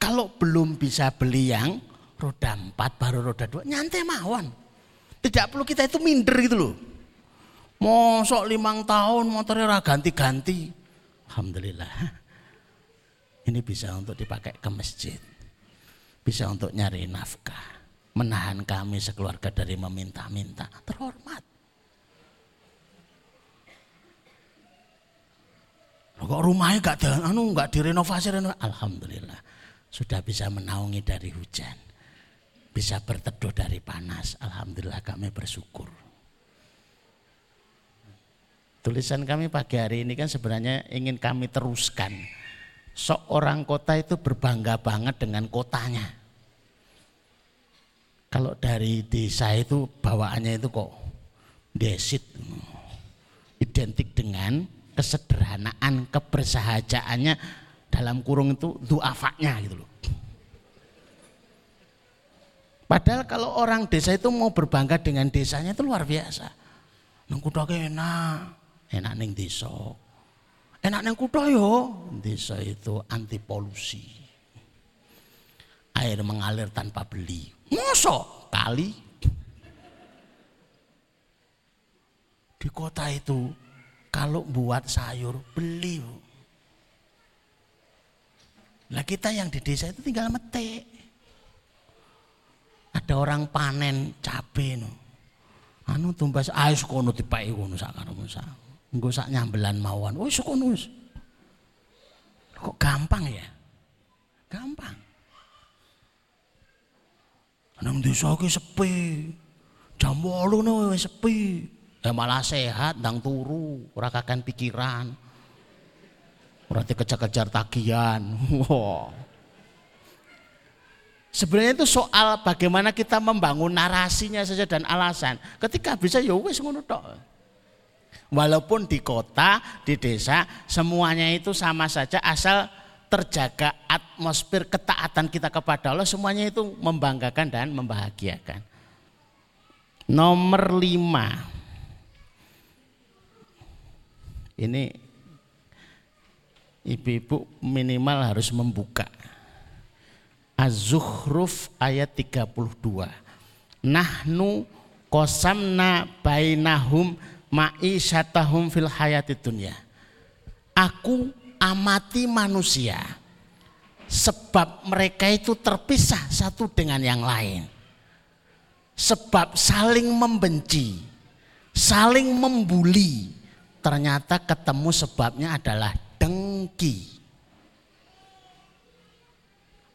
Kalau belum bisa beli yang roda empat baru roda dua, nyantai mawon. Tidak perlu kita itu minder gitu loh. Mosok limang tahun motornya ganti-ganti. Alhamdulillah. Ini bisa untuk dipakai ke masjid. Bisa untuk nyari nafkah menahan kami sekeluarga dari meminta-minta. Terhormat. Kok rumahnya gak anu gak direnovasi, renovasi. Alhamdulillah sudah bisa menaungi dari hujan, bisa berteduh dari panas. Alhamdulillah kami bersyukur. Tulisan kami pagi hari ini kan sebenarnya ingin kami teruskan. Seorang kota itu berbangga banget dengan kotanya. Kalau dari desa itu bawaannya itu kok desit. Identik dengan kesederhanaan, kebersahajaannya dalam kurung itu duafaknya gitu loh. Padahal kalau orang desa itu mau berbangga dengan desanya itu luar biasa. Nang enak, enak ning desa. Enak ning kutha yo, desa itu anti polusi. Air mengalir tanpa beli. Mosok kali. Di kota itu kalau buat sayur beli. Nah kita yang di desa itu tinggal metik. Ada orang panen cabai no. Anu tumbas ayo kono dipai kono sak sak. Engko sak nyambelan mawon. Oh kono Kok gampang ya? Gampang. Nang desa ki sepi. Jam 8 wis sepi. Ya malah sehat ndang turu, ora kakan pikiran. Ora dikejar-kejar tagihan. Sebenarnya itu soal bagaimana kita membangun narasinya saja dan alasan. Ketika bisa ya wis ngono tok. Walaupun di kota, di desa, semuanya itu sama saja asal terjaga atmosfer ketaatan kita kepada Allah semuanya itu membanggakan dan membahagiakan. Nomor lima. Ini ibu-ibu minimal harus membuka. Az-Zukhruf ayat 32. Nahnu kosamna bainahum ma'isyatahum fil hayati dunya. Aku amati manusia sebab mereka itu terpisah satu dengan yang lain. Sebab saling membenci, saling membuli. Ternyata ketemu sebabnya adalah dengki.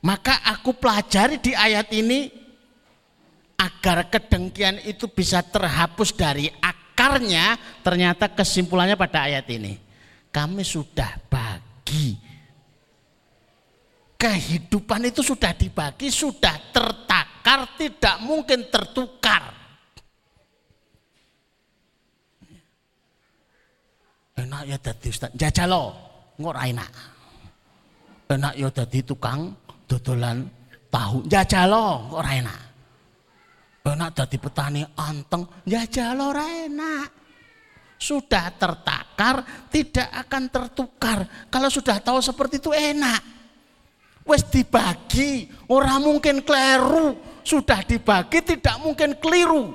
Maka aku pelajari di ayat ini agar kedengkian itu bisa terhapus dari akarnya, ternyata kesimpulannya pada ayat ini. Kami sudah dibagi. Kehidupan itu sudah dibagi, sudah tertakar, tidak mungkin tertukar. Enak ya tadi Ustaz, jajalo, ngora enak. Enak ya dadi tukang dodolan tahu. Jajalo kok ora enak. Enak dadi petani anteng, jajalo ora enak. Sudah tertakar, tidak akan tertukar. Kalau sudah tahu seperti itu enak. Wes dibagi, orang mungkin keliru. Sudah dibagi tidak mungkin keliru.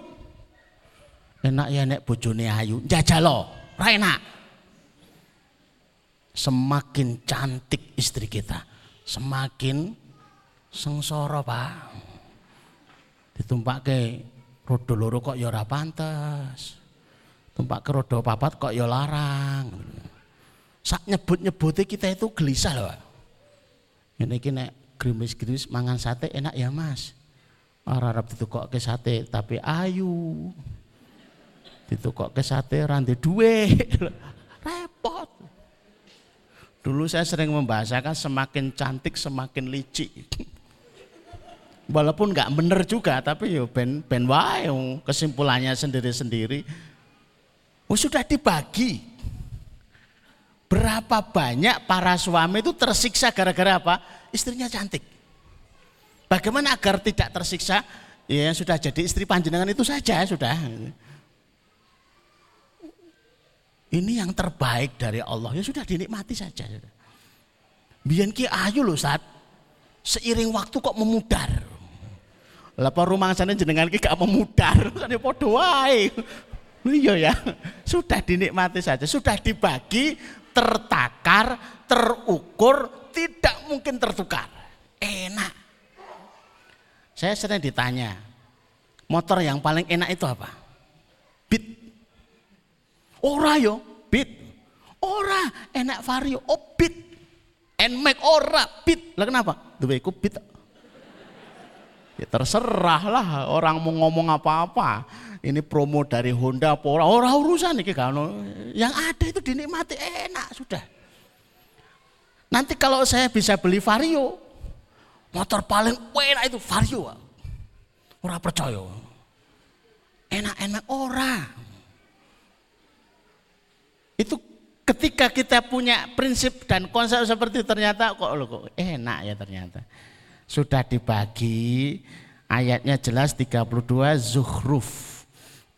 Enak ya nek bojone ayu, jajalo, ora enak semakin cantik istri kita, semakin sengsara, Pak. Ditumpak ke rodo loro kok ya ora pantes. Tumpak ke rodo papat kok ya larang. Sak nyebut-nyebutnya kita itu gelisah loh. Ini kini grimis-grimis mangan sate enak ya mas. Ora arep ditukok ke sate tapi ayu. Ditukok ke sate rantai duwe. Repot. Dulu saya sering membahasakan semakin cantik semakin licik. Walaupun nggak bener juga, tapi yo ben ben wae kesimpulannya sendiri-sendiri. Oh, sudah dibagi. Berapa banyak para suami itu tersiksa gara-gara apa? Istrinya cantik. Bagaimana agar tidak tersiksa? Ya sudah jadi istri panjenengan itu saja sudah. Ini yang terbaik dari Allah. Ya sudah dinikmati saja. Biar ki ayu loh saat seiring waktu kok memudar. Lapa rumah sana jenengan ki gak memudar, kan ya wae. Iya ya, sudah dinikmati saja, sudah dibagi, tertakar, terukur, tidak mungkin tertukar. Enak. Saya sering ditanya, motor yang paling enak itu apa? Beat Ora yo, bit. Ora enak vario, oh bit. Nmax ora bit. Lah kenapa? Duwe iku bit. Ya terserah lah orang mau ngomong apa-apa. Ini promo dari Honda apa ora, ora urusan iki kan. Yang ada itu dinikmati enak sudah. Nanti kalau saya bisa beli Vario, motor paling enak itu Vario. Ora percaya. Enak-enak ora. Itu ketika kita punya prinsip dan konsep seperti ternyata kok kok enak ya ternyata. Sudah dibagi ayatnya jelas 32 zuhruf.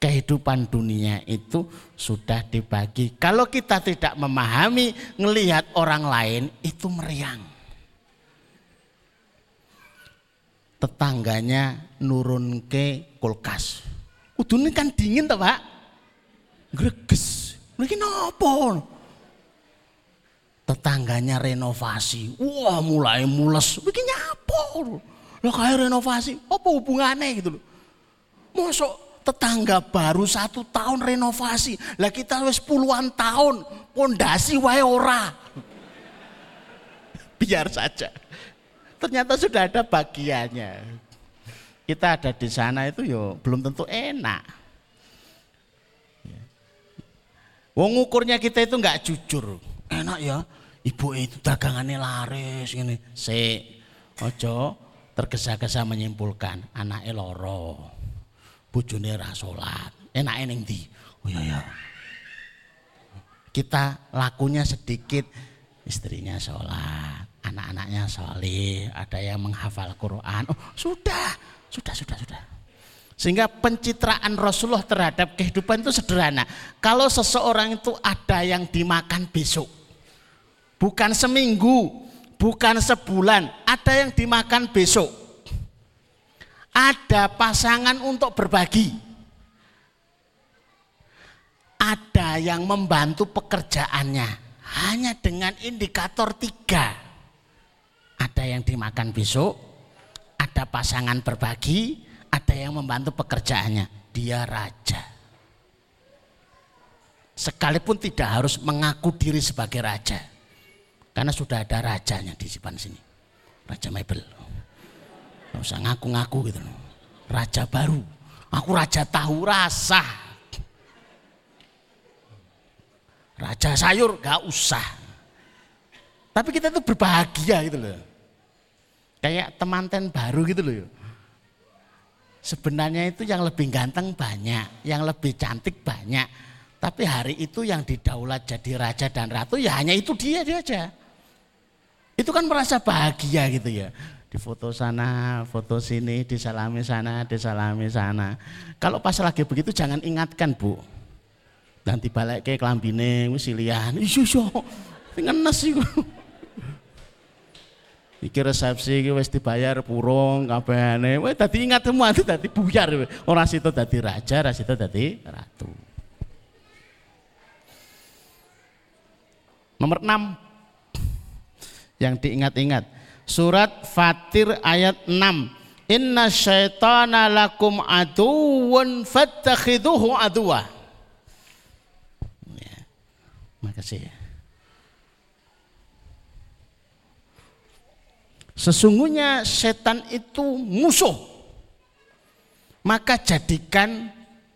Kehidupan dunia itu sudah dibagi. Kalau kita tidak memahami, ngelihat orang lain itu meriang. Tetangganya nurun ke kulkas. Udune kan dingin toh Pak? Greges Mungkin apa? Tetangganya renovasi. Wah mulai mules. Bikin apa? Lah kayak renovasi. Apa hubungannya gitu loh. Masuk tetangga baru satu tahun renovasi. Lah kita wis puluhan tahun. Pondasi wae ora. Biar saja. Ternyata sudah ada bagiannya. Kita ada di sana itu yo belum tentu enak. Wong ukurnya kita itu nggak jujur. Enak ya, ibu itu dagangannya laris ini. Se, ojo tergesa-gesa menyimpulkan anaknya loro, bujune rasolat. Enak eneng di. Oh iya ya. Kita lakunya sedikit, istrinya sholat, anak-anaknya solih, ada yang menghafal Quran. Oh sudah, sudah, sudah, sudah. Sehingga pencitraan Rasulullah terhadap kehidupan itu sederhana. Kalau seseorang itu ada yang dimakan besok, bukan seminggu, bukan sebulan, ada yang dimakan besok. Ada pasangan untuk berbagi. Ada yang membantu pekerjaannya hanya dengan indikator tiga. Ada yang dimakan besok, ada pasangan berbagi, ada yang membantu pekerjaannya. Dia raja. Sekalipun tidak harus mengaku diri sebagai raja. Karena sudah ada rajanya di depan sini. Raja Mebel. Tidak usah ngaku-ngaku gitu. Raja baru. Aku raja tahu rasa. Raja sayur gak usah. Tapi kita tuh berbahagia gitu loh. Kayak temanten baru gitu loh. Sebenarnya itu yang lebih ganteng banyak, yang lebih cantik banyak. Tapi hari itu yang didaulat jadi raja dan ratu ya hanya itu dia dia aja. Itu kan merasa bahagia gitu ya. Di foto sana, foto sini, disalami sana, disalami sana. Kalau pas lagi begitu jangan ingatkan bu. Nanti balik ke kelambine, wisilian, isu isu, ngenes iku. Iki resepsi iki wis dibayar purung kabehane. Wis dadi ingat semua itu dadi buyar. Ora situ dadi raja, ora situ dadi ratu. Nomor 6 yang diingat-ingat. Surat Fatir ayat 6. Inna syaitana lakum aduun fattakhiduhu aduwa. Ya. Makasih ya. Sesungguhnya setan itu musuh. Maka jadikan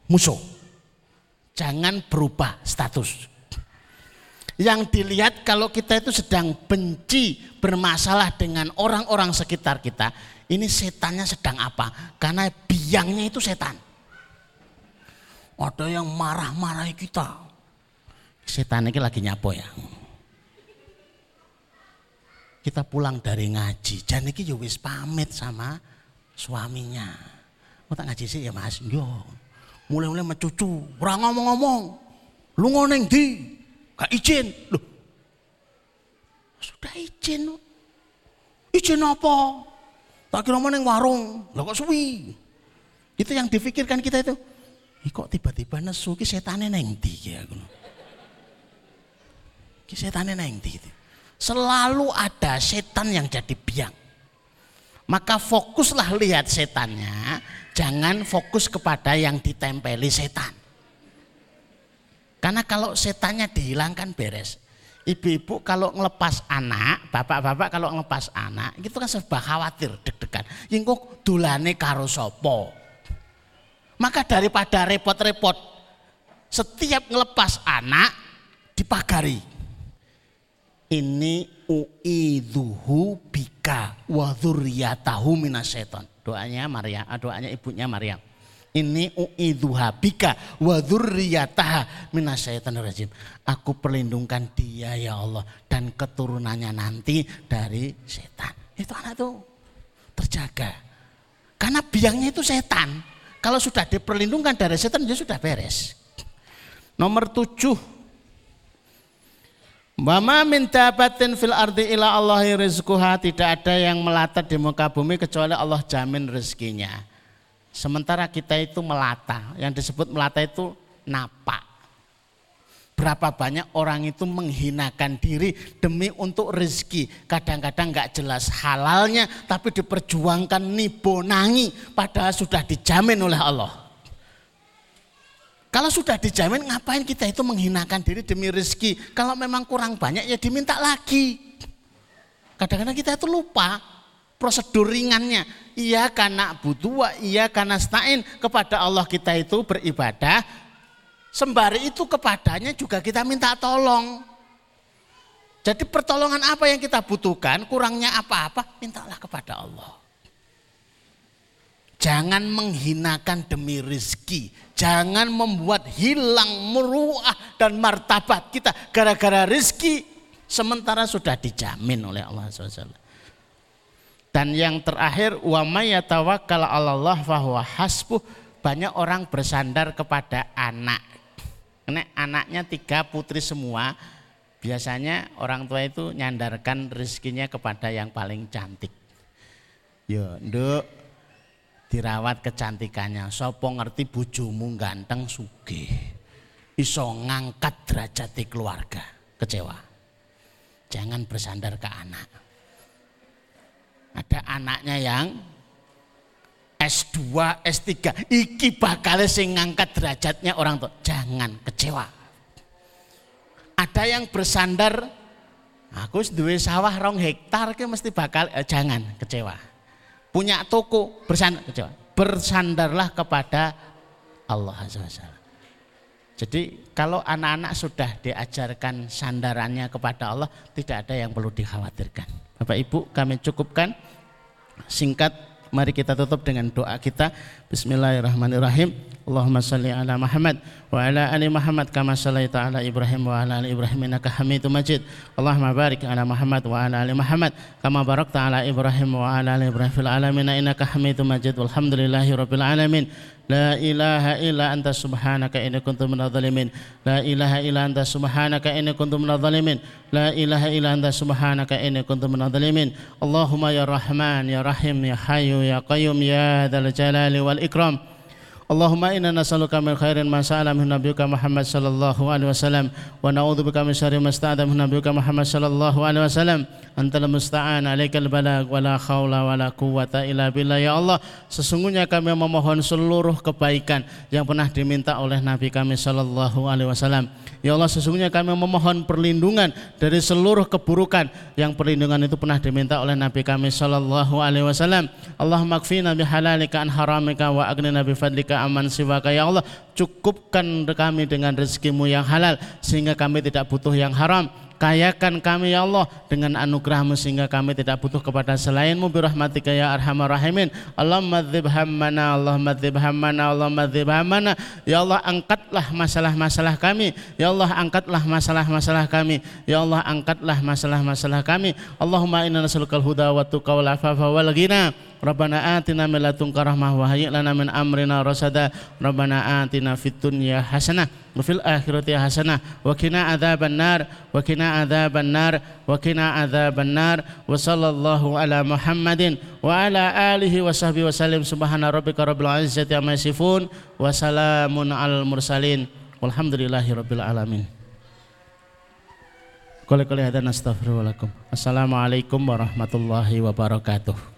musuh. Jangan berubah status. Yang dilihat kalau kita itu sedang benci bermasalah dengan orang-orang sekitar kita, ini setannya sedang apa? Karena biangnya itu setan. Ada yang marah-marahi kita. Setan ini lagi nyapo ya kita pulang dari ngaji, jan iki ya wis pamit sama suaminya. Mau tak ngaji sih ya Mas? Yo. Mulai-mulai mencucu, ora ngomong-ngomong. Lu ngoneng di, gak izin. Loh. Sudah izin. Izin apa? Tak kira neng warung. Lah kok suwi? Itu yang difikirkan kita itu. Ih kok tiba-tiba nesu ki setane neng ndi ya ngono. Selalu ada setan yang jadi biang. Maka fokuslah lihat setannya, jangan fokus kepada yang ditempeli setan. Karena kalau setannya dihilangkan beres. Ibu-ibu kalau ngelepas anak, bapak-bapak kalau ngelepas anak, itu kan serba khawatir, deg-degan. Ingkuk dulane karo sopo. Maka daripada repot-repot, setiap ngelepas anak dipagari ini uidzuhu bika wa dzurriyyatahu minasyaiton. Doanya Maria, doanya ibunya Maryam. Ini uidzuha bika wa dzurriyyataha minasyaitonir rajim. Aku perlindungkan dia ya Allah dan keturunannya nanti dari setan. Itu anak tuh terjaga. Karena biangnya itu setan. Kalau sudah diperlindungkan dari setan dia sudah beres. Nomor tujuh Wama min dabatin fil ardi ila Allahi rizquha tidak ada yang melata di muka bumi kecuali Allah jamin rezekinya. Sementara kita itu melata, yang disebut melata itu napak. Berapa banyak orang itu menghinakan diri demi untuk rezeki. Kadang-kadang nggak jelas halalnya, tapi diperjuangkan nibonangi, padahal sudah dijamin oleh Allah. Kalau sudah dijamin ngapain kita itu menghinakan diri demi rezeki. Kalau memang kurang banyak ya diminta lagi. Kadang-kadang kita itu lupa prosedur ringannya. Iya karena butuh, iya karena stain kepada Allah kita itu beribadah. Sembari itu kepadanya juga kita minta tolong. Jadi pertolongan apa yang kita butuhkan, kurangnya apa-apa, mintalah kepada Allah. Jangan menghinakan demi rezeki. Jangan membuat hilang meruah dan martabat kita gara-gara rezeki sementara sudah dijamin oleh Allah SWT. Dan yang terakhir wa mayyatawakkal 'alallah fahuwa hasbuh. Banyak orang bersandar kepada anak. Karena anaknya tiga putri semua, biasanya orang tua itu nyandarkan rezekinya kepada yang paling cantik. Yo, nduk, dirawat kecantikannya. Sopo ngerti bujumu ganteng sugih. Iso ngangkat derajat di keluarga. Kecewa. Jangan bersandar ke anak. Ada anaknya yang S2, S3, iki bakal sing ngangkat derajatnya orang tua. Jangan kecewa. Ada yang bersandar, aku duwe sawah rong hektar ke mesti bakal, eh, jangan kecewa punya toko bersandar bersandarlah kepada Allah Azza Jadi kalau anak-anak sudah diajarkan sandarannya kepada Allah, tidak ada yang perlu dikhawatirkan. Bapak Ibu, kami cukupkan singkat Mari kita tutup dengan doa kita. Bismillahirrahmanirrahim. Allahumma salli ala Muhammad wa ala ali Muhammad kama sallaita ala Ibrahim wa ala ali Ibrahim innaka Hamidum Majid. Allahumma barik ala Muhammad wa ala ali Muhammad kama barakta ala Ibrahim wa ala ali Ibrahim fil alamin innaka Hamidum Majid. Walhamdulillahi rabbil alamin. La ilaha illa anta subhanaka inni kuntu. La ilaha illa anta subhanaka inni kuntu. La ilaha illa anta subhanaka inni kuntu. Allahumma ya Rahman ya Rahim ya Hayyu ya Qayyum ya Dzal Jalali wal الإكرام. Allahumma inna nas'aluka min khairin ma sa'ala min nabiyyika Muhammad sallallahu alaihi wasallam wa na'udzubika min syarri ma sta'adha min nabiyyika Muhammad sallallahu alaihi wasallam. Antal musta'an alaikal balag wala khawla wala quwwata illa billah. Ya Allah sesungguhnya kami memohon seluruh kebaikan yang pernah diminta oleh nabi kami sallallahu alaihi wasallam. Ya Allah sesungguhnya kami memohon perlindungan dari seluruh keburukan yang perlindungan itu pernah diminta oleh nabi kami sallallahu alaihi wasallam. Allahumma kfina bihalalika an haramika wa aghnina bi aman siwaka ya Allah. Cukupkan kami dengan rezekimu yang halal sehingga kami tidak butuh yang haram. Kayakan kami ya Allah dengan anugerahmu sehingga kami tidak butuh kepada selainmu. Birahmatika ya arhamar rahimin. Allahumma dzib hammana Allahumma dzib hammana Allahumma dzib hammana. Ya Allah angkatlah masalah-masalah kami. Ya Allah angkatlah masalah-masalah kami. Ya Allah angkatlah masalah-masalah kami. Allahumma inna nas'alukal huda wa tuqa wal afafa wal ghina Rabbana atina min ladunka rahmah wa hayyi lana min amrina rasada. Rabbana atina fid dunya hasanah wa fil akhirati hasanah. Wa qina adzaban nar wa qina adzaban nar wa qina adzaban nar. Wa sallallahu ala Muhammadin wa ala alihi wa sahbihi wa sallim. Subhana rabbika rabbil izzati amma yasifun wa salamun al mursalin walhamdulillahi rabbil alamin. Kole kole hadan astaghfirullahaladzim. Assalamualaikum warahmatullahi wabarakatuh.